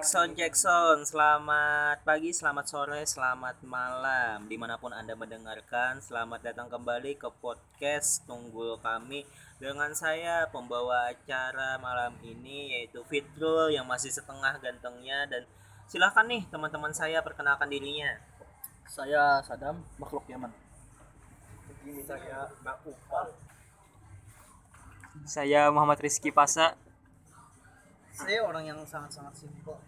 Cek sound. Selamat pagi, selamat sore, selamat malam. Di mana pun Anda mendengarkan, selamat datang kembali ke podcast Tunggul kami dengan saya pembawa acara malam ini yaitu Fitrul yang masih setengah gantengnya dan silahkan nih teman-teman saya perkenalkan dirinya. Saya Sadam, makhluk Yaman. Saya Mbak Upal. Saya Muhammad Rizky Pasa. Saya orang yang sangat-sangat simpel.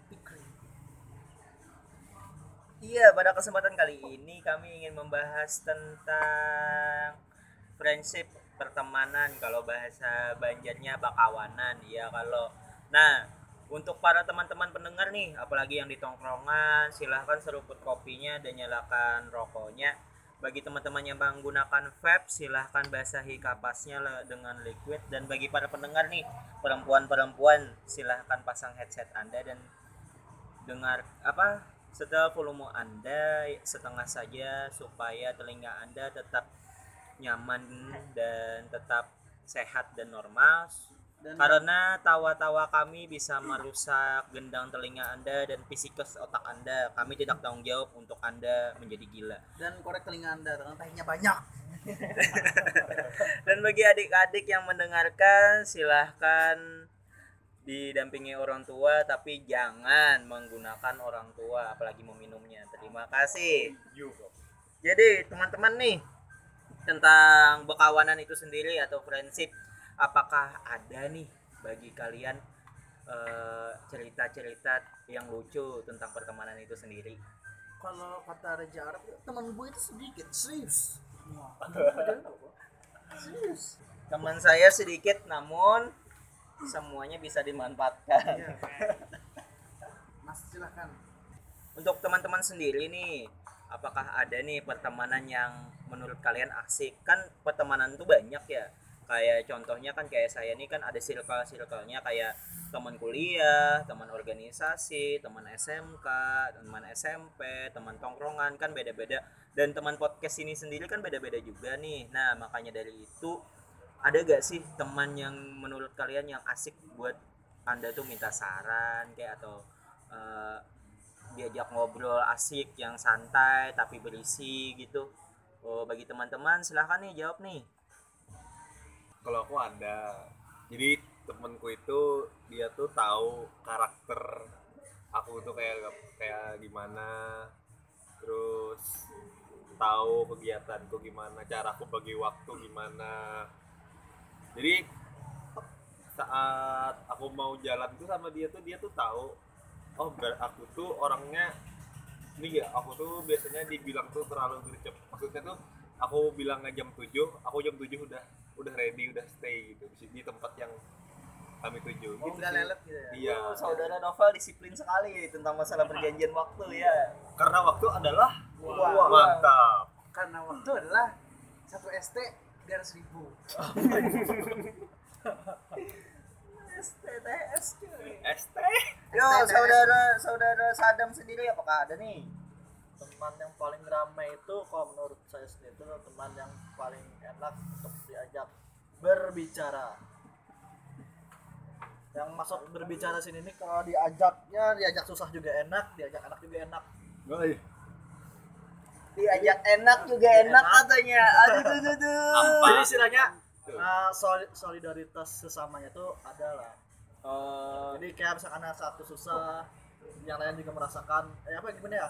Iya, pada kesempatan kali ini kami ingin membahas tentang friendship, pertemanan, kalau bahasa Banjarnya bakawanan, ya kalau. Nah, untuk para teman-teman pendengar nih, apalagi yang di tongkrongan, silahkan seruput kopinya dan nyalakan rokoknya. Bagi teman-teman yang menggunakan vape, silahkan basahi kapasnya dengan liquid. Dan bagi para pendengar nih, perempuan-perempuan, silahkan pasang headset Anda dan dengar apa setelah volume Anda setengah saja supaya telinga Anda tetap nyaman dan tetap sehat dan normal Dan karena tawa-tawa kami bisa merusak gendang telinga Anda dan psikus otak Anda. Kami tidak tanggung jawab untuk Anda menjadi gila. dan korek telinga Anda karena tehnya banyak. Dan bagi adik-adik yang mendengarkan, silahkan didampingi orang tua, tapi jangan menggunakan orang tua, apalagi meminumnya. Terima kasih. Jadi teman-teman nih tentang bekawanan itu sendiri atau friendship, apakah ada nih bagi kalian eh, cerita-cerita yang lucu tentang pertemanan itu sendiri? Kalau kata Raja Arab, teman gue itu sedikit, serius. serius. Teman saya sedikit, namun semuanya bisa dimanfaatkan. Iya. Mas silahkan. Untuk teman-teman sendiri nih, apakah ada nih pertemanan yang menurut kalian asik? Kan pertemanan itu banyak ya. Kayak contohnya kan kayak saya nih kan ada circle-circle-nya kayak teman kuliah, teman organisasi, teman SMK, teman SMP, teman tongkrongan kan beda-beda. Dan teman podcast ini sendiri kan beda-beda juga nih. Nah, makanya dari itu ada gak sih teman yang menurut kalian yang asik buat anda tuh minta saran kayak atau eh, diajak ngobrol asik yang santai tapi berisi gitu? Oh bagi teman-teman silahkan nih jawab nih kalau aku ada. Jadi temenku itu dia tuh tahu karakter aku tuh kayak kayak gimana. Terus tahu kegiatanku gimana cara aku bagi waktu gimana. Jadi saat aku mau jalan tuh sama dia tuh dia tuh tahu oh aku tuh orangnya ini ya aku tuh biasanya dibilang tuh terlalu gercep. Maksudnya tuh aku bilangnya jam 7 aku jam 7 udah udah ready udah stay gitu. Di, di tempat yang kami tuju. Oh, gitu sih. lelet gitu ya. iya. Oh, saudara Novel disiplin sekali tentang masalah perjanjian waktu ya. Karena waktu adalah Wah. mantap. Karena waktu adalah satu ST garis ribu. STTS ST yo saudara saudara Sadam sendiri apakah ada nih teman yang paling ramai itu kalau menurut saya sendiri itu teman yang paling enak untuk diajak berbicara. Yang maksud berbicara sini nih kalau diajaknya diajak susah juga enak diajak enak juga enak. Iya. diajak enak juga enak katanya. Aduh aduh aduh, jadi istilahnya uh, soli- solidaritas sesamanya tuh ada lah. Oh, jadi kayak misalkan satu susah yang lain juga merasakan eh apa gimana ya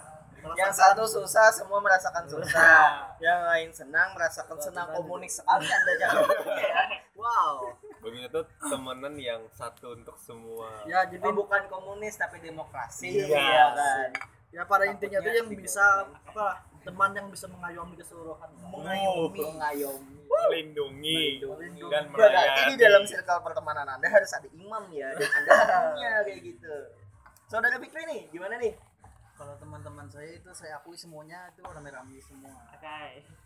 yang satu susah semua merasakan susah. Yang lain senang merasakan senang. komunis sekali anda jangan wow. Begini tuh temenan yang satu untuk semua. Ya jadi Oh, bukan komunis tapi demokrasi. Iya. ya kan? ya pada intinya tuh yang bisa apa teman yang bisa mengayomi keseluruhan. Mengayomi. mengayomi. Melindungi. Melindungi. dan Berarti melayani di dalam circle pertemanan anda harus ada imam ya dan anda punya kayak gitu. Saudara Fikri nih gimana nih Kalau teman-teman saya itu saya akui semuanya itu rame-rame semua.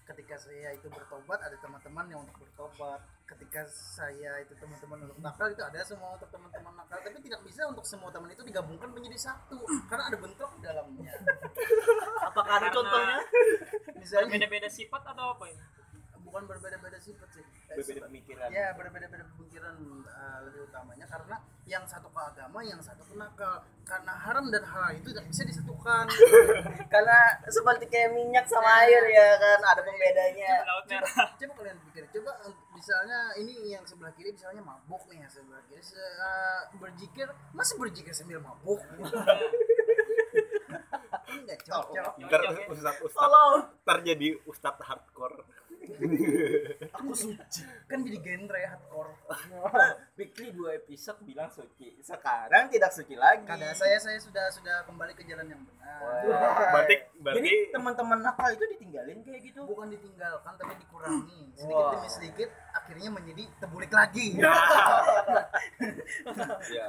Ketika saya itu bertobat ada teman-teman yang untuk bertobat. Ketika saya itu teman-teman untuk nakal itu ada semua untuk teman-teman nakal. Tapi tidak bisa untuk semua teman itu digabungkan menjadi satu karena ada bentrok di dalamnya. apakah ada contohnya Misalnya beda-beda sifat atau apa ini? Bukan berbeda-beda sifat sih. Eh, berbeda pemikiran. Ya berbeda-beda pemikiran uh, lebih utamanya. Karena yang satu ke agama yang satu ke nakal. Karena haram dan halal itu tidak bisa disatukan. Karena seperti kayak minyak sama air ya kan? Ada pembedanya. Laut merah coba kalian pikir. Coba uh, misalnya ini yang sebelah kiri misalnya mabuk nih yang sebelah kiri. Se- uh, berzikir masih berzikir sambil mabuk? Ini nggak cocok. Ntar ustad ustad tolong. ntar jadi ustad hardcore aku suci. Kan jadi genre hardcore. Bikli dua episode bilang suci. Sekarang tidak suci lagi. Kada saya saya sudah sudah kembali ke jalan yang benar. Wah. berarti jadi berarti teman-teman nakal itu ditinggalin kayak gitu? Bukan ditinggalkan tapi dikurangi sedikit Wah. demi sedikit akhirnya menjadi tebulik lagi. Ya.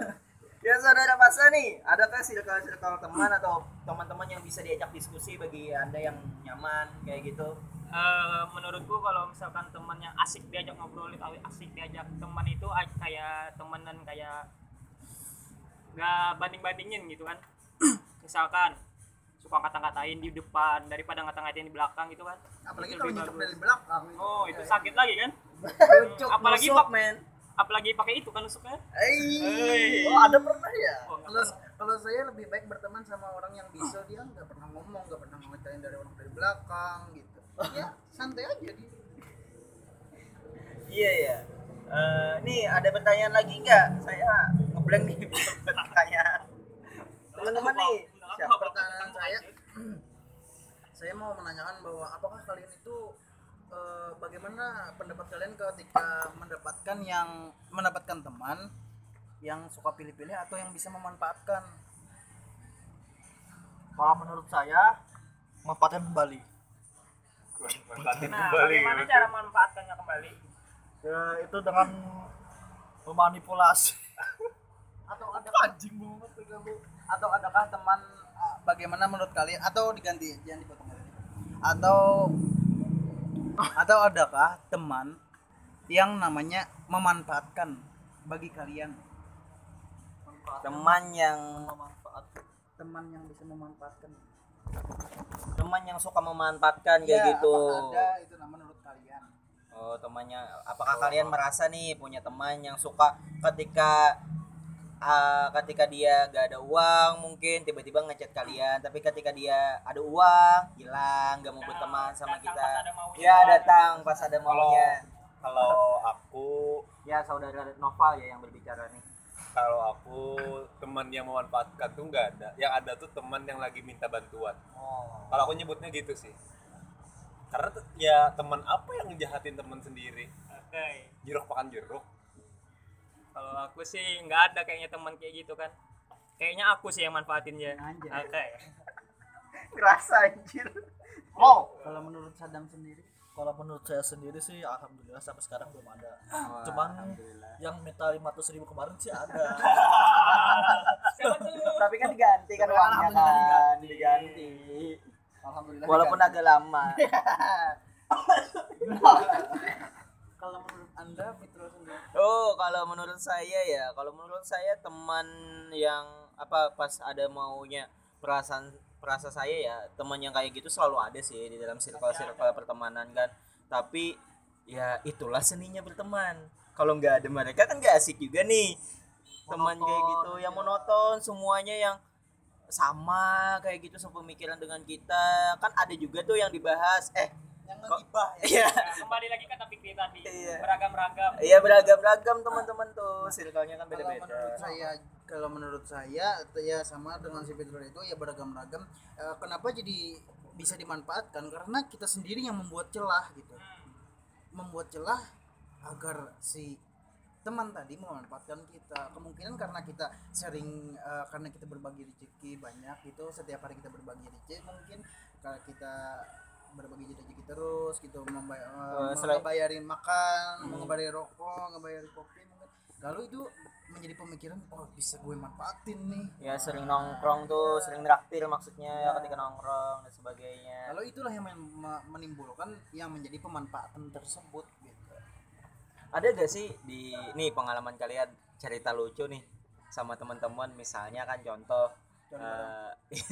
Ya saudara Masa nih, adakah circle-circle teman atau teman-teman yang bisa diajak diskusi bagi anda yang nyaman kayak gitu? Eh, menurutku kalau misalkan teman yang asik diajak ngobrol atau asik diajak teman itu kayak temenan kayak nggak banding bandingin gitu kan. Misalkan suka ngata-ngatain di depan daripada ngata-ngatain di belakang gitu kan. Apalagi Itu kalau dari belakang oh itu sakit lagi kan? Cuk, apalagi nusuk, pak- men. apalagi pakai itu kan nusuknya. Hey. Oh, ada pernah ya? Oh, kalau kalau saya lebih baik berteman sama orang yang bisa dia nggak pernah ngomong nggak pernah ngatain dari orang dari belakang gitu ya santai aja dia Iya ya. Eh, nih ada pertanyaan lagi nggak? Saya ngeblank nih pertanyaan. Teman-teman nih, siapa? pertanyaan saya saya mau menanyakan bahwa apakah kalian itu eh, bagaimana pendapat kalian ketika mendapatkan yang mendapatkan teman yang suka pilih-pilih atau yang bisa memanfaatkan kalau menurut saya manfaatkan kembali manfaatin nah kembali bagaimana gitu. cara memanfaatkannya kembali? Ya, itu dengan memanipulasi. Atau adakah anjing banget atau adakah teman uh, bagaimana menurut kalian? Atau diganti jangan dipotong lagi. atau atau adakah teman yang namanya memanfaatkan bagi kalian? Teman yang memanfaatkan. Teman yang bisa memanfaatkan teman yang suka memanfaatkan kayak Ya, gitu. ada itu nama menurut kalian Oh, temannya apakah kalian merasa nih punya teman yang suka ketika ah, ketika dia gak ada uang mungkin tiba-tiba ngechat kalian tapi ketika dia ada uang hilang gak mau berteman sama Datang kita pas ada maunya. ya datang pas ada maunya kalau aku ya saudara Noval ya yang berbicara nih kalau aku teman yang memanfaatkan tuh nggak ada. Yang ada tuh teman yang lagi minta bantuan. Oh. Kalau aku nyebutnya gitu sih. Karena tuh, ya teman apa yang ngejahatin teman sendiri? Oke. Jeruk makan jeruk. Kalau aku sih nggak ada kayaknya teman kayak gitu kan. Kayaknya aku sih yang manfaatin dia. Anjay. oke. Kerasa anjir. Oh kalau menurut Sadam sendiri kalau menurut saya sendiri sih alhamdulillah sampai sekarang belum ada. Wah, Cuman yang minta 500 ribu kemarin sih ada. Tapi kan diganti kan uangnya alhamdulillah kan diganti. Alhamdulillah walaupun diganti. agak lama. Kalau menurut anda Fitro sendiri? Oh, kalau menurut saya ya, kalau menurut saya teman yang apa pas ada maunya perasaan perasa saya ya, teman yang kayak gitu selalu ada sih di dalam circle-circle pertemanan kan. Tapi ya itulah seninya berteman. Kalau nggak ada mereka kan nggak asik juga nih. Teman kayak gitu yang monoton semuanya yang sama kayak gitu sepemikiran dengan kita kan ada juga tuh yang dibahas eh yang Kok- ngegibah ya iya Nah, kembali lagi ke topik kita tadi Iya. beragam-ragam iya beragam-ragam teman-teman tuh circle-nya kan kalau beda-beda menurut saya kalau menurut saya ya sama dengan si Fitro itu ya beragam-ragam. Eh, kenapa jadi bisa dimanfaatkan? Karena kita sendiri yang membuat celah gitu. Membuat celah agar si teman tadi memanfaatkan kita. Kemungkinan karena kita sering eh, karena kita berbagi rezeki banyak gitu setiap hari kita berbagi rezeki mungkin kalau kita berbagi rezeki terus gitu membayar Eh, selain- bayarin makan ngebayarin rokok ngebayarin kopi mungkin. Lalu itu menjadi pemikiran oh bisa gue manfaatin nih. Ya sering nongkrong tuh sering traktir maksudnya ya ketika nongkrong dan sebagainya. Lalu itulah yang men- me- menimbulkan yang menjadi pemanfaatan tersebut gitu. Ada gak sih di nih pengalaman kalian cerita lucu nih sama teman-teman? Misalnya kan contoh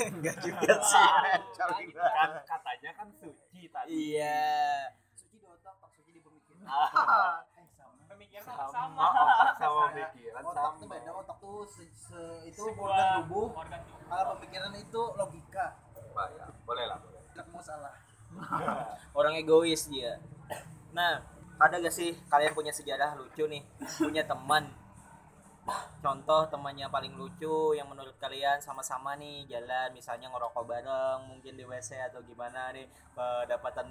enggak juga sih. Kan katanya kan suci tadi. Iya. Suci di otak tak suci di Ah, Eh, sama. sama. sama, otak sama pikiran. otak sama. tuh beda otak tuh se- se- itu Sebuah organ tubuh. organ tubuh. Kalau pemikiran itu logika. Pak, ya. boleh lah boleh. Tidak mau salah. Orang egois dia. Nah ada gak sih kalian punya sejarah lucu nih? Punya teman. Contoh temannya paling lucu yang menurut kalian sama-sama nih jalan misalnya ngerokok bareng mungkin di WC atau gimana nih pendapatan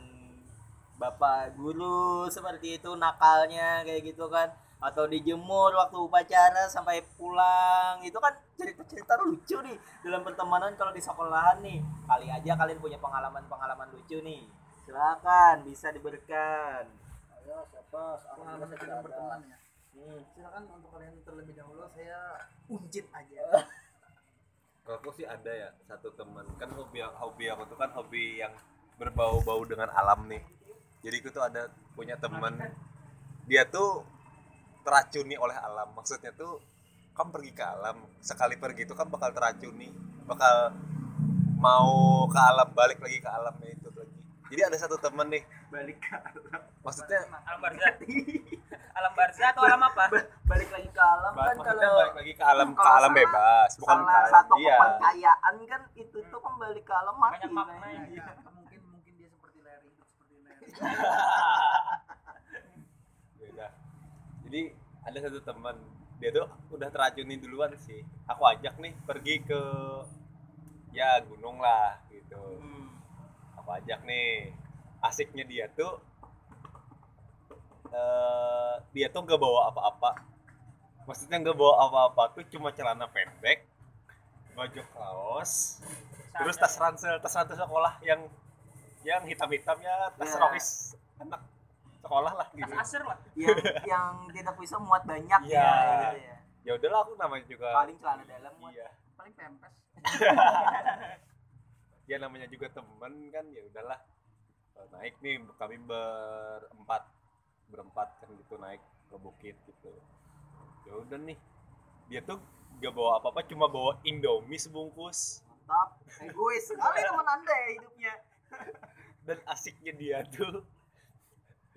bapak guru seperti itu nakalnya kayak gitu kan. Atau dijemur waktu upacara sampai pulang. Itu kan cerita-cerita lucu nih dalam pertemanan kalau di sekolahan nih. Kali aja kalian punya pengalaman-pengalaman lucu nih. Silakan bisa diberikan. Ayo siapa? Pengalaman tidak berteman ya? Hmm. silakan untuk kalian terlebih dahulu saya unjit aja. Kalau aku sih ada ya satu teman. Kan hobi hobi aku tuh kan hobi yang berbau-bau dengan alam nih jadi aku tuh ada punya teman dia tuh teracuni oleh alam. Maksudnya tuh kamu pergi ke alam sekali pergi itu kan bakal teracuni. Bakal mau ke alam balik lagi ke alamnya itu lagi. Jadi ada satu teman nih. Balik ke alam. Maksudnya alam barzah. Alam barzah atau alam apa? Balik lagi ke alam kan maksudnya kalau balik lagi ke alam ke alam salah- bebas. Bukan ke alam satu iya kepercayaan kan itu tuh kembali ke alam mati Banyak maknanya. Nah, Ya, mungkin mungkin dia seperti Larry hidup jadi ada satu teman. Dia tuh udah teracuni duluan sih. Aku ajak nih pergi ke ya gunung lah gitu. Hmm. aku ajak nih. Asiknya dia tuh eh dia tuh nggak bawa apa-apa. Maksudnya nggak bawa apa-apa tuh cuma celana pendek baju kaos terus tas ransel tas ransel sekolah yang yang hitam-hitam ya tas Ya. rokis anak sekolah lah gitu. tas aser lah. Yang yang tidak bisa muat banyak Iya. ya gitu ya. Ya udahlah aku namanya juga paling celana dalam muat. Iya. Paling pempes. Ya namanya juga temen kan ya udahlah. Eh, naik nih kami berempat berempat kan gitu naik ke bukit gitu. Ya udah nih. Dia tuh gak bawa apa-apa cuma bawa indomie sebungkus. Mantap. Egois sekali teman anda ya hidupnya dan asiknya dia tuh.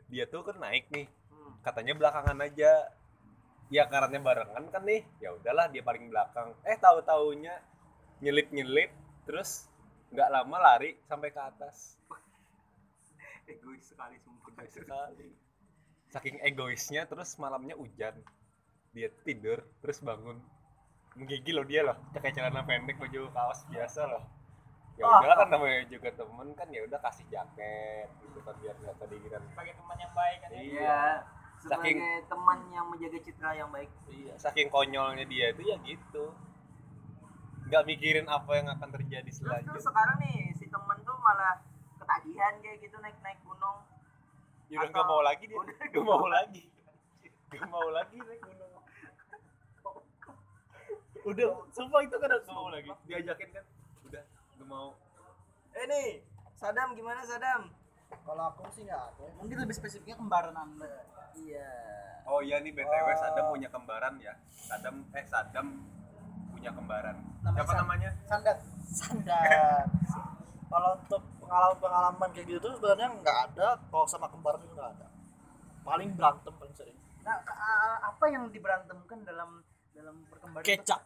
Dia tuh kan naik nih. Hmm. katanya belakangan aja ya karena barengan kan nih. Ya udahlah dia paling belakang. Eh tahu taunya nyelip nyelip terus nggak lama lari sampai ke atas. Egois sekali sumpah. Egois sekali. Saking egoisnya terus malamnya hujan. Dia tidur terus bangun. Menggigil loh dia loh. Pakai celana pendek baju kaos biasa loh ya Ah. udahlah kan namanya juga temen kan ya udah kasih jaket gitu kan biar nggak kedinginan sebagai teman yang baik kan ya. Iya. Iya, sebagai Saking- teman yang menjaga citra yang baik. iya saking konyolnya dia itu ya gitu nggak mikirin apa yang akan terjadi Terus selanjutnya sekarang nih si temen tuh malah ketagihan kayak gitu naik-naik gunung. ya udah nggak mau lagi dia Udah nggak mau lagi nggak mau lagi naik gunung udah sumpah itu kan nggak mau lagi diajakin kan nggak mau Eh nih, Sadam gimana Sadam? kalau aku sih nggak ada mungkin lebih spesifiknya kembaran anda Iya. Oh iya nih BTW Oh. Sadam punya kembaran ya. Sadam eh Sadam punya kembaran. Namanya Siapa Sad- namanya? sandat standar kalau untuk pengalaman-pengalaman kayak gitu tuh sebenarnya nggak ada kalau sama kembar juga nggak ada paling berantem paling sering nah apa yang diberantemkan dalam dalam perkembangan itu?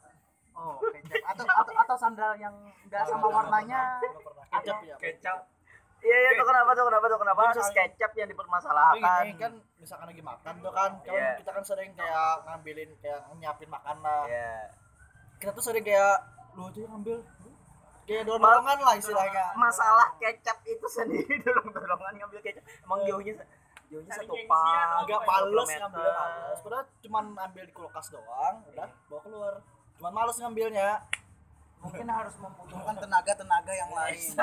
Kecap oh kecap atau atau, atau sandal yang nggak sama warnanya kecap ya Kecap. Iya, iya, tuh kenapa tuh kenapa tuh kenapa harus kecap yang dipermasalahkan? gini kan misalkan lagi makan tuh kan, kan Iya. kita kan sering kayak ngambilin kayak nyiapin makan lah. Iya. Kita tuh sering kayak lu aja yang ngambil kayak dorong-dorongan lah istilahnya. Masalah kecap itu sendiri dorong-dorongan ngambil kecap. Emang jauhnya jauhnya Saling satu atau Agak apa ya? males. Padahal cuman ambil di kulkas doang, udah bawa keluar. Cuman males ngambilnya. mungkin harus membutuhkan tenaga-tenaga yang lain.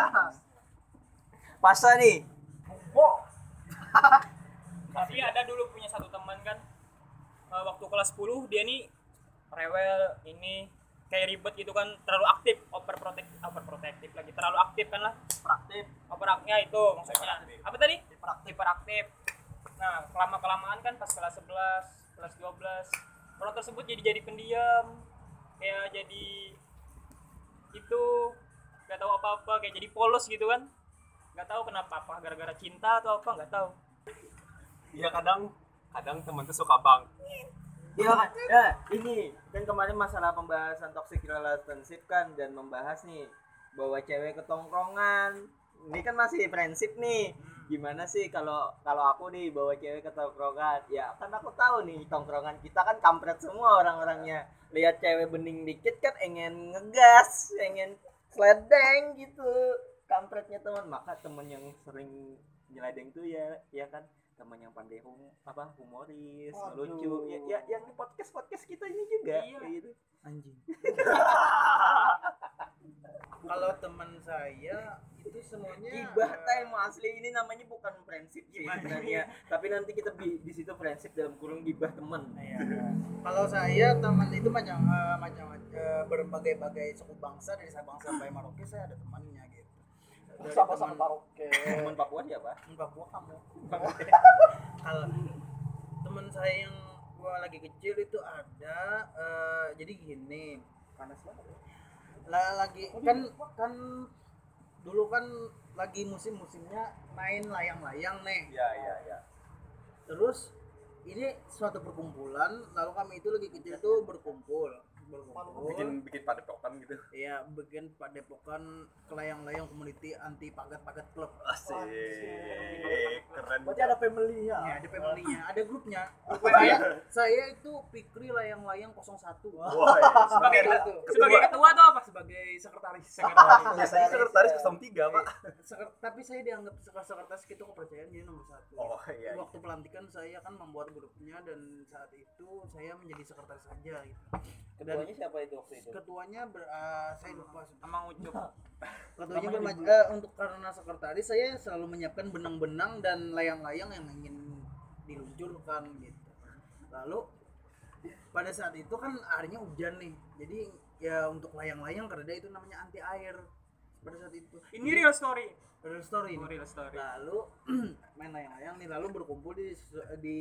Pasa nih. tapi ada dulu punya satu teman kan. Eh, waktu kelas 10 dia nih rewel ini kayak ribet gitu kan. Terlalu aktif overprotective overprotective lagi. Terlalu aktif kan lah. Praktif. overaktifnya itu maksudnya. Apa tadi? Hiperaktif hiperaktif. Nah kelama kelamaan kan pas kelas 11 kelas 12 orang tersebut jadi jadi pendiam kayak jadi itu nggak tahu apa apa kayak jadi polos gitu kan nggak tahu kenapa apa gara-gara cinta atau apa nggak tahu Iya kadang kadang temen tuh suka bang Iya? Ya, ini kan kemarin masalah pembahasan toxic relationship kan dan membahas nih bawa cewek ke tongkrongan. Ini kan masih prinsip nih. Gimana sih kalau kalau aku nih bawa cewek ke tongkrongan? Ya kan aku tahu nih tongkrongan kita kan kampret semua orang-orangnya. Lihat cewek bening dikit kan ingin ngegas, ingin sledeng gitu. Kampretnya teman, maka temen yang sering nyeledeng tuh ya ya kan teman yang pandai hum apa humoris Waduh. lucu ya, ya yang di podcast podcast kita ini juga Iya. gitu anjing kalau teman saya itu semuanya gibah time asli. Ini namanya bukan sih sebenarnya. Tapi nanti kita di, di situ prinsip dalam kurung gibah temen. Iya. Kalau saya teman itu macam eh, macam eh, berbagai-bagai suku bangsa dari Sabang sampai Merauke saya ada temannya gitu. Dari sama-sama teman- Maroke. Temen Papua siapa teman Papua kamu. Kalau teman saya yang gua lagi kecil itu ada eh, jadi gini. Panas banget lah lagi kan kan dulu kan lagi musim-musimnya main layang-layang nih. Iya iya iya. Terus ini suatu perkumpulan lalu kami itu lagi kecil tuh berkumpul. berkumpul bikin bikin padepokan gitu. Ya bikin padepokan kelayang-layang community anti pagat-pagat klub. Asik. Keren. Berarti ada family-nya ya? Ada family-nya ada grupnya. Saya saya itu Pikri layang-layang 01 Wah, iya. sebagai Satu. sebagai ketua tuh apa? Sebagai sekretaris. Biasanya sekretaris. ke tiga pak. Seker- tapi saya dianggap sek- sekretaris itu kepercayaan jadi nomor satu. Oh iya iya. waktu pelantikan saya kan membuat grupnya dan saat itu saya menjadi sekretaris saja gitu. Keduanya siapa itu waktu itu? ketuanya ber, eh, saya lupa emang ucup. Ketuanya eh, untuk karena sekretaris saya selalu menyiapkan benang-benang dan layang-layang yang ingin diluncurkan gitu. Lalu pada saat itu kan airnya hujan nih. Jadi ya untuk layang-layang karena itu namanya anti air pada saat itu. Ini real story real story Oh, real story. Lalu main layang-layang nih lalu berkumpul di di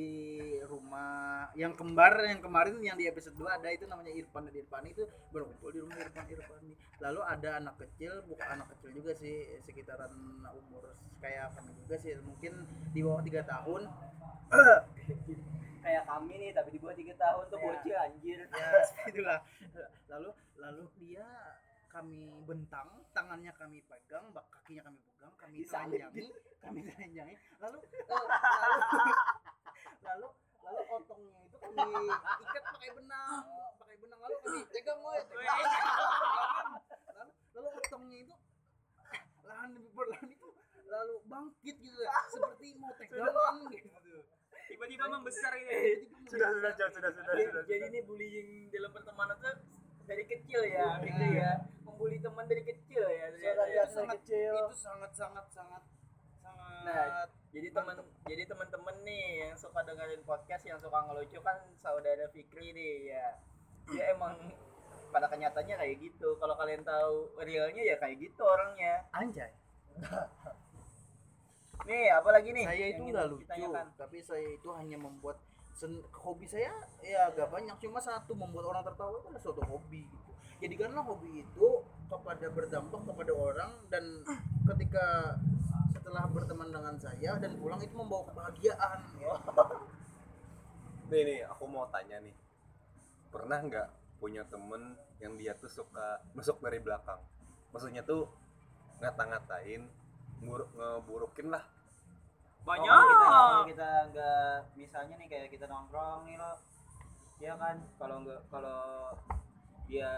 rumah yang kembar yang kemarin yang di episode 2 ada itu namanya Irfan dan Irfan. Itu berkumpul di rumah Irfan Irfan nih. Lalu ada anak kecil bukan anak kecil juga sih sekitaran umur kayak kami juga sih mungkin di bawah tiga tahun. Kayak kami nih tapi di bawah tiga tahun tuh Ya. bocil anjir. Ya itulah. Lalu lalu dia kami bentang tangannya kami pegang bak kakinya kami pegang kami telanjangi kami telanjangi. Lalu lalu lalu lalu otongnya itu kami ikat pakai benang pakai benang. Lalu kami pegang woi pegang. lalu lalu otongnya itu lahan perlahan itu lalu bangkit gitu seperti mau tegangan gitu. Tiba-tiba membesar ini. Sudah sudah sudah sudah sudah jadi, sudah. jadi ini bullying dalam pertemanan tuh dari kecil ya gitu ya membuli teman dari kecil ya. Saudara ya. biasa kecil. Itu sangat sangat sangat sangat Nah, jadi teman jadi teman-teman nih yang suka dengerin podcast yang suka ngelucu kan saudara Fikri nih ya. Dia emang pada kenyataannya kayak gitu. Kalau kalian tahu realnya ya kayak gitu orangnya. Anjay. Nih apalagi nih saya itu nggak lucu ditanyakan? tapi saya itu hanya membuat sen- hobi saya ya agak banyak. Cuma satu membuat orang tertawa itu adalah suatu hobi gitu. Jadikanlah hobi itu kepada berdampak kepada orang dan ketika setelah berteman dengan saya dan pulang itu membawa kebahagiaan ya. nih nih aku mau tanya nih. Pernah nggak punya temen yang dia tuh suka nusuk dari belakang? Maksudnya tuh ngata-ngatain ngur- ngeburukin lah. Banyak. Oh, kalau kita kita nggak misalnya nih kayak kita nongkrong nih lo. Ya kan? Kalau nggak kalau dia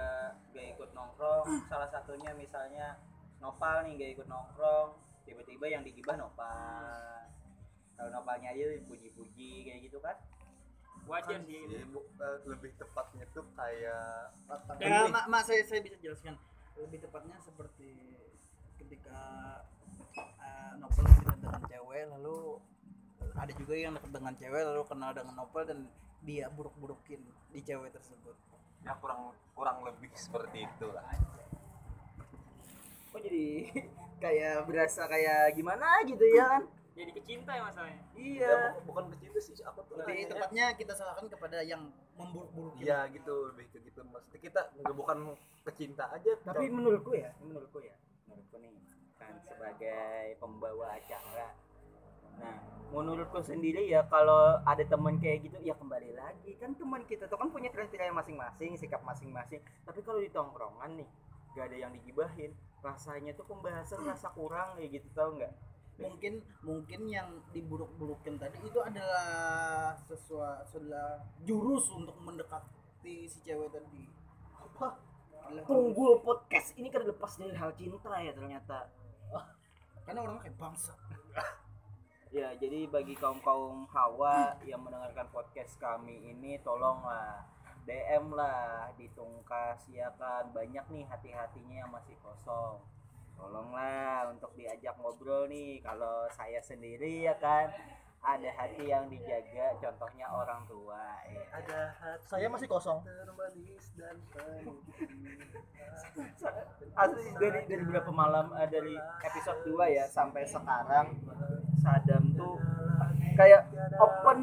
nggak ikut nongkrong. Salah satunya misalnya nopal nih nggak ikut nongkrong tiba-tiba yang digibah nopal. Kalau nopalnya aja puji-puji kayak gitu kan? Wajar sih. Iya, bu- eh, lebih tepatnya tuh kayak ya mak, mak saya saya bisa jelaskan. Lebih tepatnya seperti ketika uh, novel dekat dengan cewek lalu ada juga yang dekat dengan cewek lalu kenal dengan novel dan dia buruk-burukin di cewek tersebut ya kurang kurang lebih seperti itu lah kok jadi kayak berasa kayak gimana gitu ya kan? Jadi kecinta ya masalahnya iya. Ya, bu- bukan kecinta sih aku tuh lebih tepatnya kita salahkan kepada yang memburuk-burukin Iya gitu. lebih ke gitu maksudnya kita nggak bukan kecinta aja tapi menurutku ya menurutku ya menurutku nih kan sebagai pembawa acara nah menurutku sendiri ya kalau ada teman kayak gitu ya kembali lagi. Kan teman kita tuh kan punya kriteria masing-masing sikap masing-masing. Tapi kalau di tongkrongan nih gak ada yang digibahin. Rasanya tuh pembahasan rasa kurang kayak gitu tau nggak? Mungkin mungkin yang diburuk-burukin tadi itu adalah sesuatu adalah jurus untuk mendekati si cewek tadi. Apa? Tunggul podcast. Ini kan lepas dari hal cinta ya ternyata. Karena orangnya kayak bangsa Ya, jadi bagi kaum-kaum hawa yang mendengarkan podcast kami ini tolonglah DM lah ditungkas ya kan banyak nih hati-hatinya yang masih kosong. Tolonglah untuk diajak ngobrol nih kalau saya sendiri ya kan ada hati yang dijaga contohnya orang tua eh. ada hati saya masih kosong termanis dan asli dari dari beberapa malam eh, dari episode 2 ya sampai sekarang kayak open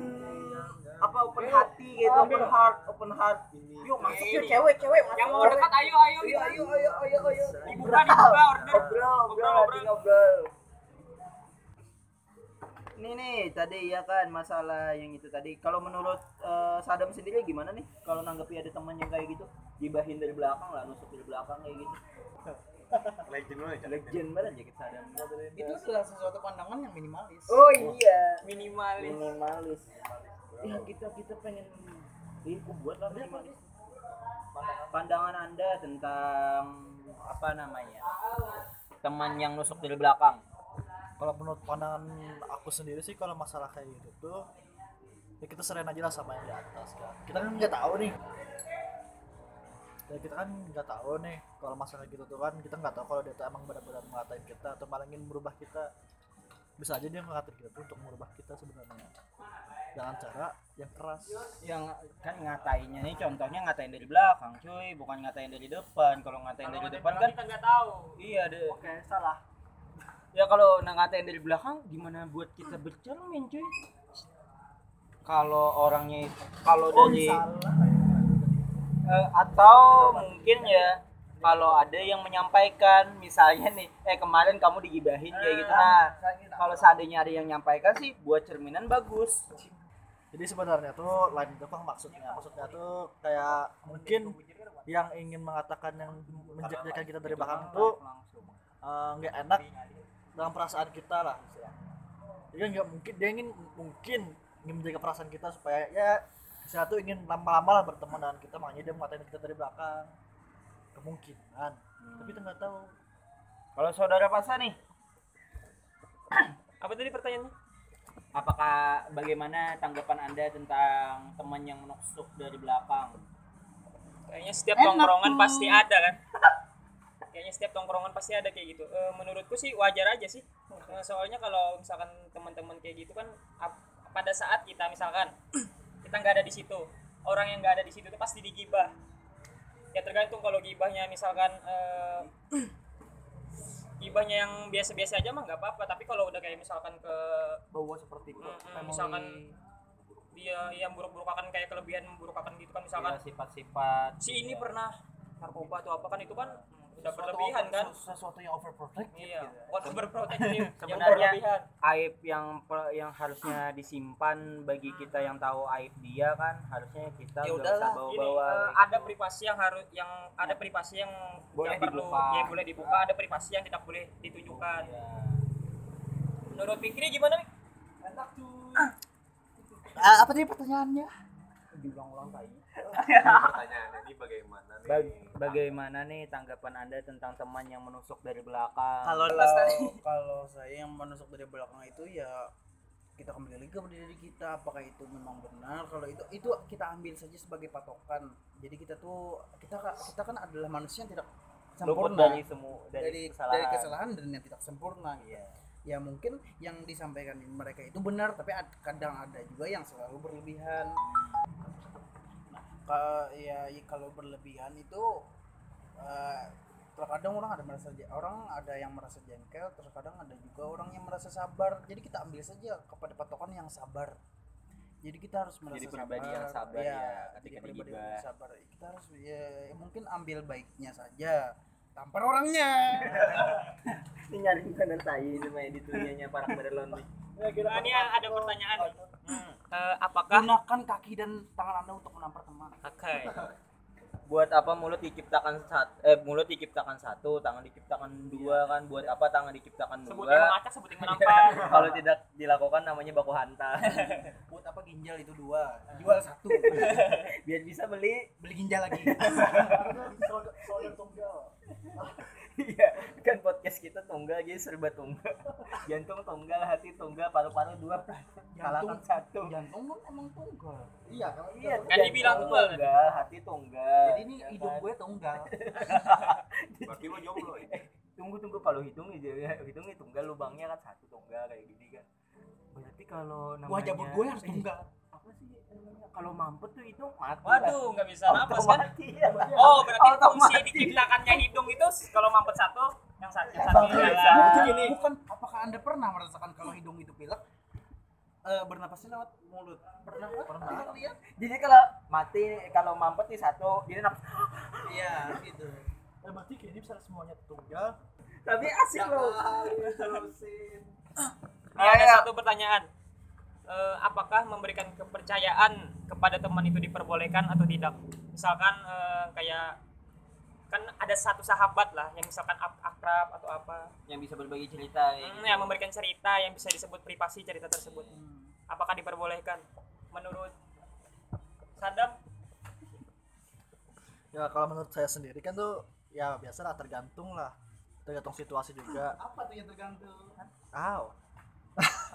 apa open hati gitu open. heart open heart. Yuk masuk yuk cewek cewek masuk yang mau dekat ayo ayo ayo ayo ayo ayo ayo. Dibuka dibuka order. ngobrol ngobrol hati ngobrol. ini nih tadi ya kan masalah yang itu tadi. Kalau menurut eh, Sadam sendiri gimana nih? Kalau nanggapi ada teman yang kayak gitu gibahin dari belakang lah nusuk dari belakang kayak gitu legend banget ya, legend banget ya kita Sadam itu adalah sesuatu pandangan yang minimalis. Oh iya. Minimalis. Minimalis. Ya kita kita pengen ini aku buat lah minimalis pandangan. Anda tentang apa namanya? Teman yang nusuk dari belakang. Kalau menurut pandangan aku sendiri sih kalau masalah kayak gitu tuh ya kita serahin aja lah sama yang di atas kan. Kita kan nggak tahu nih ya kita kan nggak tahu nih kalau masalah gitu tuh kan kita nggak tahu kalau dia tuh emang benar-benar ngatain kita atau malah ingin merubah kita. Bisa aja dia ngatain kita tuh untuk merubah kita sebenarnya. Dengan cara yang keras. Yang kan ngatainnya nih contohnya ngatain dari belakang cuy bukan ngatain dari depan. Kalau ngatain dari depan kan kita nggak tahu. iya deh oke salah. Ya kalau nah ngatain dari belakang gimana buat kita bercermin cuy? Kalau orangnya itu kalau oh dari salah Eh, atau mungkin ya kalau ada yang menyampaikan misalnya nih eh kemarin kamu digibahin kayak gitu. Nah kalau seandainya ada yang menyampaikan sih buat cerminan bagus. Jadi sebenarnya tuh lain itu bang maksudnya. Maksudnya tuh kayak mungkin yang ingin mengatakan yang menjadikan kita dari belakang itu eh, nggak enak dalam perasaan kita lah. Jadi nggak mungkin dia ingin mungkin ingin menjaga perasaan kita supaya ya saya tuh ingin lama-lama lah berteman dengan kita makanya dia mengatain kita dari belakang. Kemungkinan. Tapi kita nggak tahu. Kalau saudara Pasa nih apa tadi pertanyaannya? Apakah bagaimana tanggapan anda tentang teman yang menusuk dari belakang? Kayaknya setiap Enak tongkrongan tuh. pasti ada kan? Kayaknya setiap tongkrongan pasti ada kayak gitu. Eh, menurutku sih wajar aja sih. Eh, soalnya kalau misalkan teman-teman kayak gitu kan ap- pada saat kita misalkan kita nggak ada di situ. Orang yang nggak ada di situ tuh pasti digibah. Ya tergantung kalau gibahnya misalkan eh, gibahnya yang biasa-biasa aja mah nggak apa-apa. Tapi kalau udah kayak misalkan ke bahwa seperti itu Mm, misalkan dia yang buruk-burukakan kayak kelebihan memburukakan gitu kan misalkan Iya, sifat-sifat si ini pernah narkoba atau apa kan itu kan udah berlebihan kan? sesuatu yang overprotect iya bukan berproteksi yang Sebenarnya- berlebihan aib yang yang harusnya disimpan bagi kita yang tahu aib dia kan harusnya kita Ya udahlah, ini bawa-bawa eh, ada privasi yang harus yang ada privasi yang Boleh yang perlu dibuka. ya boleh dibuka ada privasi yang tidak boleh ditunjukkan Ya. menurut Fikri gimana Mik? Ah, apa tadi pertanyaannya? Diulang-ulang tadi pertanyaan ini bagaimana nih? Bag- bagaimana nih tanggapan anda tentang teman yang menusuk dari belakang? Kalau kalau saya yang menusuk dari belakang itu ya kita kembali lagi kepada diri kita. Apakah itu memang benar? Kalau itu itu kita ambil saja sebagai patokan. Jadi kita tuh kita kita kan adalah manusia yang tidak luput sempurna. dari semua dari, dari kesalahan. dari kesalahan dan yang tidak sempurna. Iya. ya mungkin yang disampaikan mereka itu benar tapi ad- kadang ada juga yang selalu berlebihan nah ka- ya, ya kalau berlebihan itu eh, terkadang orang ada merasa orang ada yang merasa jengkel terkadang ada juga orang yang merasa sabar. Jadi kita ambil saja kepada patokan yang sabar. Jadi kita harus merasa Jadi pribadi yang sabar. Iya, ya, jadi ketika pribadi digibah. yang sabar. Kita harus ya, ya mungkin ambil baiknya saja. Tampar orangnya. Ini nyari bener tai itu main di dunianya para nih Nah, ini ada pertanyaan. Eh, apakah gunakan kaki dan tangan anda untuk menampar teman. Oke. buat apa mulut diciptakan satu eh mulut diciptakan satu tangan diciptakan dua kan? Buat apa tangan diciptakan Sebut yang dua mengacak, sebut yang menampar. kalau tidak dilakukan namanya baku hantam buat apa ginjal itu dua? Jual satu. Biar bisa beli. Beli ginjal lagi iya kan podcast kita tunggal jadi serba tunggal. Jantung tunggal hati tunggal paru-paru dua kalahkan satu. jantung kan emang tunggal? Iya kalau iya Kan dibilang tunggal. tunggal hati tunggal. Jadi ini Ya hidup kan? gue tunggal. Berarti lo jomblo ya? Tunggu tunggu kalau hitung aja ya. Hitungnya tunggal lubangnya kan satu tunggal kayak gini kan. Berarti kalau namanya jabut gue harus tunggal kalau mampet tuh itu mati. Waduh, nggak bisa napas kan? Ya. Oh, berarti fungsi diciptakannya hidung itu kalau mampet satu, yang satu yang Satu jalan. gini bukan apakah anda pernah merasakan kalau hidung itu pilek? Eh bernapasnya lewat mulut. Pernah? Pernah. Lihat jadi kalau mati kalau mampet nih satu dia napas iya gitu. Eh, berarti kayaknya bisa semuanya tunggal. Tapi asik loh. Nah, ada satu pertanyaan. Eh, apakah memberikan kepercayaan kepada teman itu diperbolehkan atau tidak? Misalkan eh, kayak kan ada satu sahabat lah yang misalkan ak- akrab atau apa. Yang bisa berbagi cerita ya. Hmm, yang memberikan cerita yang bisa disebut privasi cerita tersebut. Apakah diperbolehkan? Menurut Sadam? Ya kalau menurut saya sendiri kan tuh ya biasa lah tergantung lah. Tergantung situasi juga. Apa tuh yang tergantung? Aw.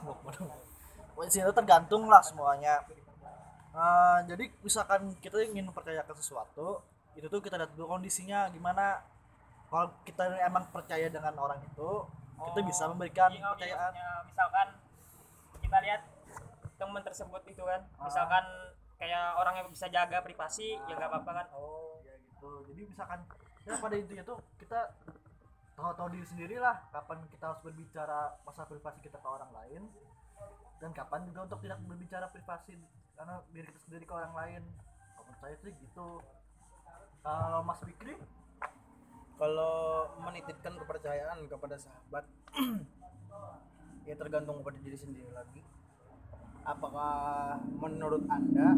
Pokoknya sih itu tergantung lah semuanya. Eh, jadi misalkan kita ingin mempercayakan sesuatu, itu tuh kita lihat dulu kondisinya gimana. Kalau kita emang percaya dengan orang itu, kita bisa memberikan Iya, kepercayaan. iya, misalkan kita lihat teman tersebut itu kan misalkan kayak orang yang bisa jaga privasi ya nggak apa-apa kan Oh, ya gitu. Jadi misalkan ya pada intinya tuh kita tahu-tahu diri sendiri lah kapan kita harus berbicara masalah privasi kita ke orang lain dan kapan juga untuk tidak berbicara privasi karena diri kita sendiri ke orang lain. Menurut saya sih gitu. Kalau Mas Fikri, kalau menitipkan kepercayaan kepada sahabat ya tergantung kepada diri sendiri lagi. Apakah menurut anda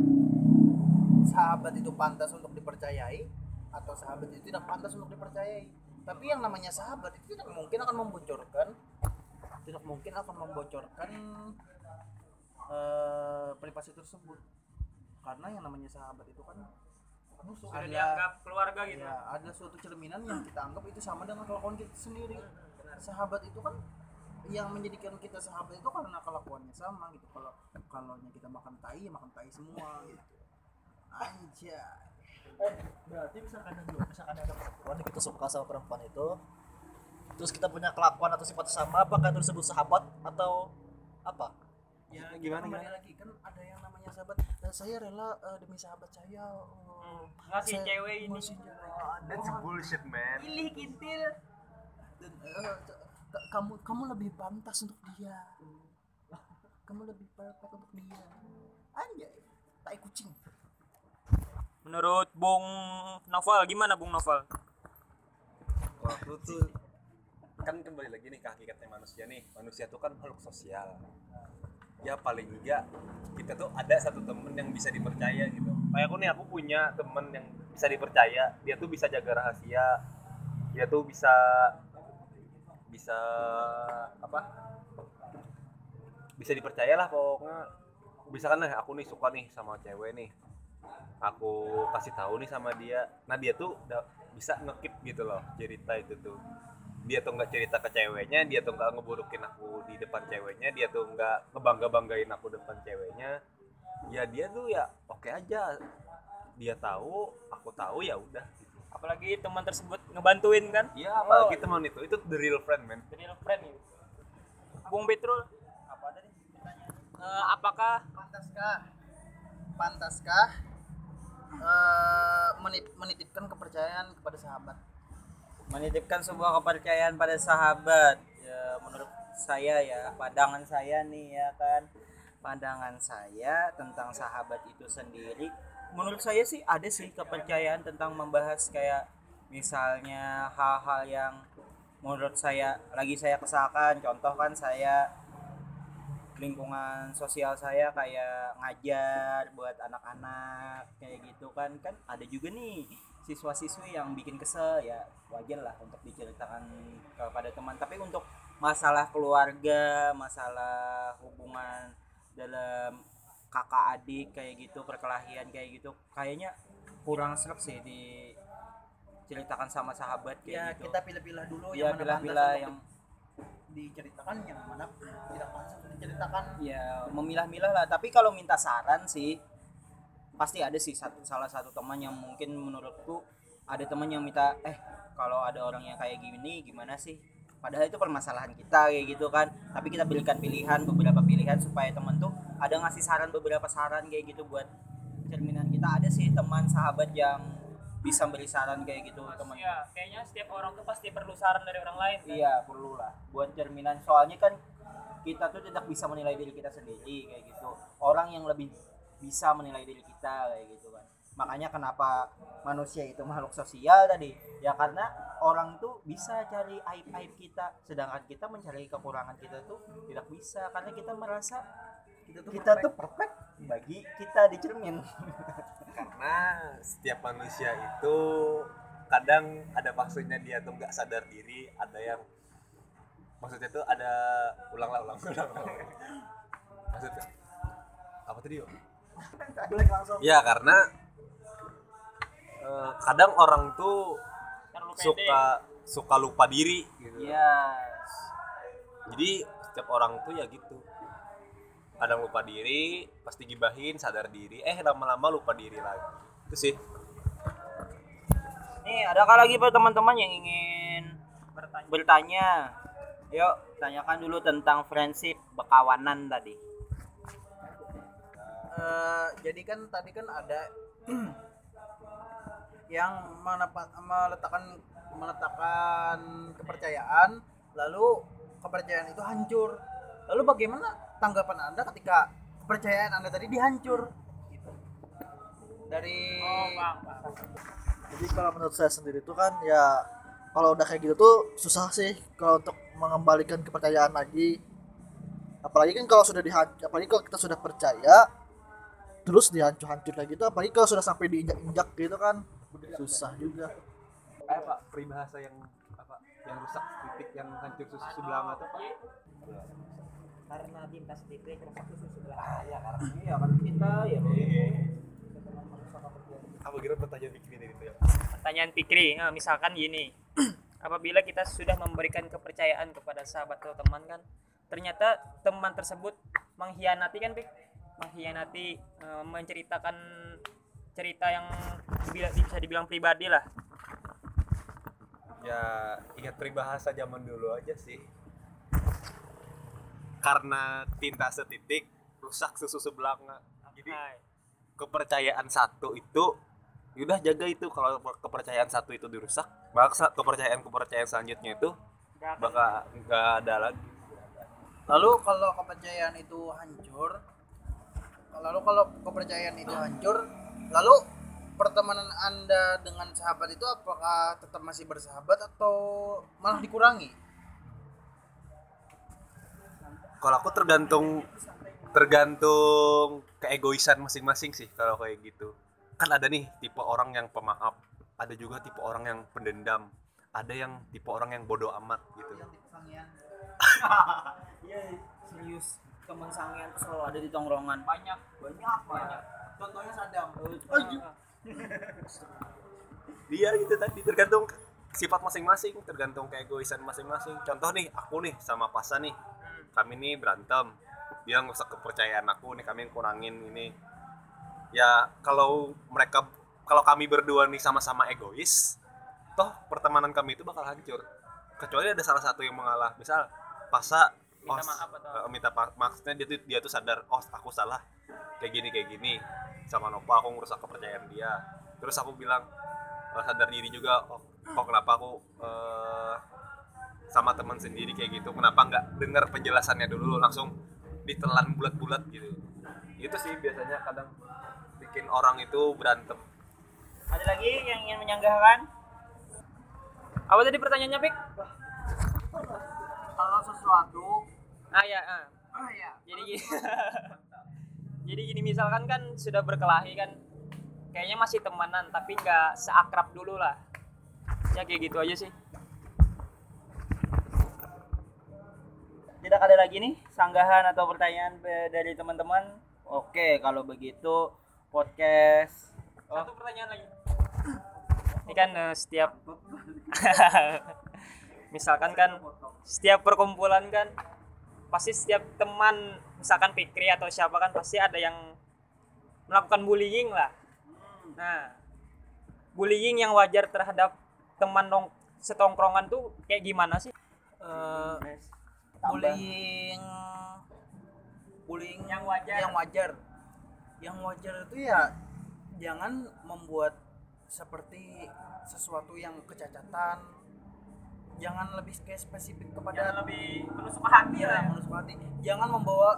sahabat itu pantas untuk dipercayai? Atau sahabat itu tidak pantas untuk dipercayai? Tapi yang namanya sahabat itu tidak mungkin akan membocorkan. Tidak mungkin akan membocorkan eh, privasi tersebut karena yang namanya sahabat itu kan musuh sudah Ada- dianggap keluarga gitu Ya, ada suatu cerminan yang kita anggap itu sama dengan kelakuan kita sendiri. Sahabat itu kan yang menjadikan kita sahabat itu karena kelakuannya sama gitu. Kalau kalau kita makan tai, ya makan tai semua gitu. Anjay. berarti misalkan ada misalkan ada perempuan yang kita suka sama perempuan itu, terus kita punya kelakuan atau sifat sama, apakah itu disebut sahabat atau apa? Ya Gimana, kembali gimana? lagi kan ada yang namanya sahabat. "Eh, saya rela eh, demi sahabat saya. oh, ngasih saya cewek ini. ngasih cewek." that's bullshit man. Pilih kintil. Dan eh, ka- kamu kamu lebih pantas untuk dia. Kamu lebih pantas untuk dia. Anjay tai kucing. Menurut Bung Novel gimana Bung Novel? Waktu tuh kan kembali lagi nih ke hakikatnya manusia nih. Manusia tuh kan makhluk sosial ya paling enggak kita tuh ada satu temen yang bisa dipercaya gitu. Kayak aku nih aku punya temen yang bisa dipercaya. Dia tuh bisa jaga rahasia. Dia tuh bisa bisa apa? Bisa dipercaya lah pokoknya. Misalkan nih aku nih suka nih sama cewek nih. Aku kasih tahu nih sama dia. Nah dia tuh bisa ngekip gitu loh cerita itu tuh dia tuh nggak cerita ke ceweknya dia tuh nggak ngeburukin aku di depan ceweknya dia tuh nggak ngebangga banggain aku depan ceweknya. Ya dia tuh ya oke aja. Dia tahu aku tahu ya udah. Gitu. apalagi teman tersebut ngebantuin kan? Ya apalagi teman itu itu the real friend man jadi friend gitu Bung Petrul apa tadi Eh, apakah pantaskah? Pantaskah eh, menit- menitipkan kepercayaan kepada sahabat menitipkan sebuah kepercayaan pada sahabat. Ya menurut saya ya pandangan saya nih ya kan. Pandangan saya tentang sahabat itu sendiri menurut saya sih ada sih kepercayaan tentang membahas kayak misalnya hal-hal yang menurut saya lagi saya kesalkan. Contoh kan saya lingkungan sosial saya kayak ngajar buat anak-anak kayak gitu kan. Kan ada juga nih siswa-siswi yang bikin kesel ya wajar lah untuk diceritakan kepada teman. Tapi untuk masalah keluarga masalah hubungan dalam kakak adik kayak gitu perkelahian kayak gitu kayaknya kurang serap sih diceritakan sama sahabat kayak ya gitu. kita pilih-pilih dulu ya mana pilih-pilih yang diceritakan yang mana tidak pantas diceritakan. Ya memilah-milah lah. Tapi kalau minta saran sih pasti ada sih satu salah satu teman yang mungkin menurutku ada teman yang minta eh kalau ada orang yang kayak gini gimana sih? Padahal itu permasalahan kita kayak gitu kan. Tapi kita berikan pilihan beberapa pilihan supaya teman tuh ada ngasih saran beberapa saran kayak gitu buat cerminan kita. Ada sih teman sahabat yang bisa beri saran kayak gitu teman. ya kayaknya setiap orang tuh pasti perlu saran dari orang lain kan? Iya perlu lah buat cerminan. Soalnya kan kita tuh tidak bisa menilai diri kita sendiri kayak gitu. Orang yang lebih bisa menilai diri kita kayak gitu kan. Makanya kenapa manusia itu makhluk sosial tadi? Ya karena orang tuh bisa cari aib aib kita sedangkan kita mencari kekurangan kita tuh tidak bisa karena kita merasa kita tuh kita tuh perfect. bagi kita di cermin. Karena setiap manusia itu kadang ada maksudnya dia tuh nggak sadar diri ada yang maksudnya tuh ada ulanglah ulang ulang ulang. maksudnya apa tadi yo Black langsung. Ya karena eh, kadang orang tuh suka suka lupa diri gitu. Ya jadi setiap orang tuh ya gitu. Kadang lupa diri pasti gibahin sadar diri eh lama-lama lupa diri lagi. Itu sih. Nih adakah lagi teman-teman yang ingin bertanya? Bertanya. Yuk tanyakan dulu tentang friendship bekawanan tadi Eh, jadi kan tadi kan ada yang menepat, meletakkan meletakkan kepercayaan lalu kepercayaan itu hancur lalu bagaimana tanggapan anda ketika kepercayaan anda tadi dihancur Gitu. dari oh bang bang. jadi kalau menurut saya sendiri itu kan ya kalau udah kayak gitu tuh susah sih kalau untuk mengembalikan kepercayaan lagi apalagi kan kalau sudah dihancur apalagi kalau kita sudah percaya terus dihancur-hancur kayak gitu apalagi kalau sudah sampai diinjak-injak gitu kan susah juga. Eh pak peribahasa yang apa yang rusak titik yang hancur susu sebelah mata pak? Karena tinta sedikit rusak susu sebelah ah, ya karena iya kan kita ya apa kira pertanyaan bikin itu ya? Pertanyaan Pikri nah, misalkan gini. Apabila kita sudah memberikan kepercayaan kepada sahabat atau teman kan ternyata teman tersebut mengkhianati kan Pik mengkhianati eh, menceritakan cerita yang bila- bisa dibilang pribadi lah. Ya ingat peribahasa zaman dulu aja sih. Karena tinta setitik rusak susu sebelanga jadi Hai. kepercayaan satu itu yaudah jaga itu. Kalau kepercayaan satu itu dirusak maka kepercayaan kepercayaan selanjutnya itu bakal nggak ada lagi. Lalu kalau kepercayaan itu hancur lalu kalau kepercayaan itu hancur lalu pertemanan anda dengan sahabat itu apakah tetap masih bersahabat atau malah dikurangi? Kalau aku tergantung tergantung keegoisan masing-masing sih kalau kayak gitu. Kan ada nih tipe orang yang pemaaf ada juga tipe orang yang pendendam ada yang tipe orang yang bodoh amat gitu. Iya serius teman sangean tuh selalu ada di tongkrongan. Banyak banyak banyak. Contohnya Sadam. Dia gitu tadi tergantung sifat masing-masing tergantung keegoisan masing-masing. Contoh nih aku nih sama Pasa nih. Kami nih berantem. Dia ngerusak kepercayaan aku nih kami kurangin ini. Ya kalau mereka kalau kami berdua nih sama-sama egois toh pertemanan kami itu bakal hancur. Kecuali ada salah satu yang mengalah. Misal Pasa Minta oh, maaf atau- eh, minta pa- maksudnya dia tuh dia tuh sadar oh aku salah. Kayak gini kayak gini. Sama Nova aku ngerusak kepercayaan dia. Terus aku bilang eh, sadar diri juga oh, oh kenapa aku eh, sama teman sendiri kayak gitu? Kenapa nggak dengar penjelasannya dulu? Langsung ditelan bulat-bulat gitu. Itu sih biasanya kadang bikin orang itu berantem. Ada lagi yang ingin menyanggahkan? Apa tadi pertanyaannya Pik? Kalau sesuatu ah ya ah. jadi gini. jadi gini misalkan kan sudah berkelahi kan kayaknya masih temenan tapi nggak seakrab dulu lah. Ya kayak gitu aja sih. Tidak ada lagi nih sanggahan atau pertanyaan dari teman-teman. Oke, kalau begitu podcast. Satu pertanyaan lagi. Ini kan eh, setiap misalkan kan setiap perkumpulan kan pasti setiap teman misalkan Fikri atau siapa kan pasti ada yang melakukan bullying lah. Nah bullying yang wajar terhadap teman nong setongkrongan tuh kayak gimana sih? Tambah. bullying bullying yang wajar. Yang wajar. Yang wajar itu ya jangan membuat seperti sesuatu yang kecacatan jangan lebih kayak spesifik kepada lebih menusuk hati Iya, lah ya. menusuk hati. jangan membawa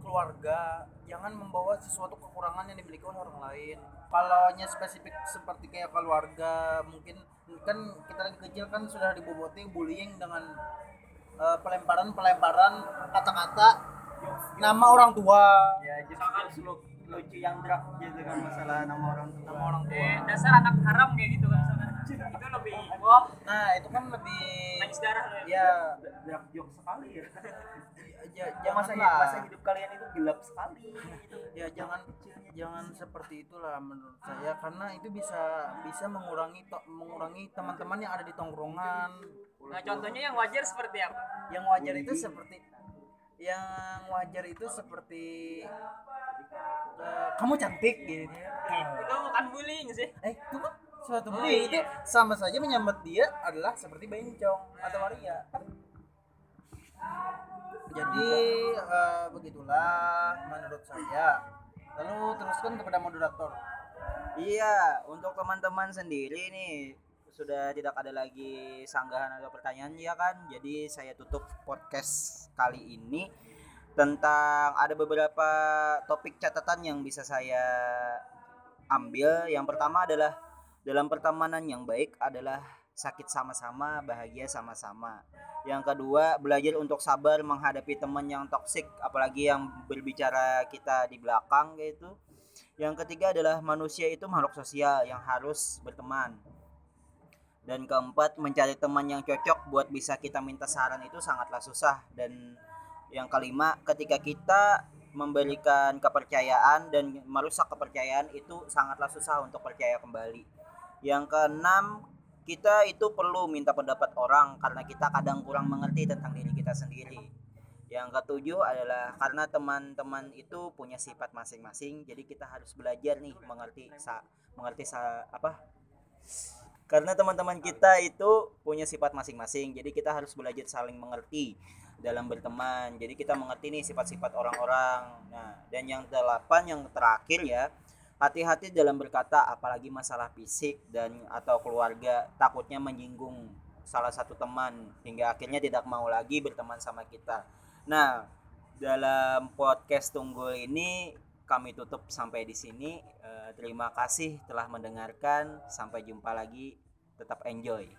keluarga jangan membawa sesuatu kekurangan yang dimiliki oleh orang lain kalau nya spesifik seperti kayak keluarga mungkin kan kita lagi kecil kan sudah diboboti bullying dengan eh, pelemparan-pelemparan kata-kata nama orang tua ya justru lucu yang drag gitu kan masalah nama orang tua. nama orang tua eh, dasar anak haram kayak gitu kan misalkan itu lebih wah nah itu kan lebih nangis darah loh ya. Ya drag joke sekali ya. ya Ya, masa, janganlah. masa hidup kalian itu gelap sekali gitu. ya jangan jangan seperti itulah menurut saya. Karena itu bisa bisa mengurangi to- mengurangi teman-teman yang ada di tongkrongan. Nah contohnya yang wajar seperti apa? Yang wajar itu seperti yang wajar itu seperti eh, kamu cantik gitu. Itu bukan bullying sih. Eh itu kan suatu Oh, bullying itu iya. sama saja menyambat dia adalah seperti bencong atau waria kan jadi eh, begitulah menurut saya lalu teruskan kepada moderator Iya, untuk teman-teman sendiri nih sudah tidak ada lagi sanggahan atau pertanyaan ya kan. Jadi saya tutup podcast kali ini tentang ada beberapa topik catatan yang bisa saya ambil. Yang pertama adalah dalam pertemanan yang baik adalah sakit sama-sama, bahagia sama-sama. Yang kedua, belajar untuk sabar menghadapi teman yang toksik, apalagi yang berbicara kita di belakang gitu. Yang ketiga adalah manusia itu makhluk sosial yang harus berteman. Dan keempat, mencari teman yang cocok buat bisa kita minta saran itu sangatlah susah. Dan yang kelima, ketika kita memberikan kepercayaan dan merusak kepercayaan itu sangatlah susah untuk percaya kembali. Yang keenam, kita itu perlu minta pendapat orang karena kita kadang kurang mengerti tentang diri kita sendiri. Yang ketujuh adalah karena teman-teman itu punya sifat masing-masing, jadi kita harus belajar nih mengerti sa mengerti sa apa? Karena teman-teman kita itu punya sifat masing-masing, jadi kita harus belajar saling mengerti dalam berteman. Jadi kita mengerti nih sifat-sifat orang-orang. Nah, dan yang delapan yang terakhir ya, hati-hati dalam berkata apalagi masalah fisik dan atau keluarga takutnya menyinggung salah satu teman hingga akhirnya tidak mau lagi berteman sama kita. Nah, dalam podcast Tunggul ini kami tutup sampai di sini. Eh, terima kasih telah mendengarkan. Sampai jumpa lagi. Tetap enjoy.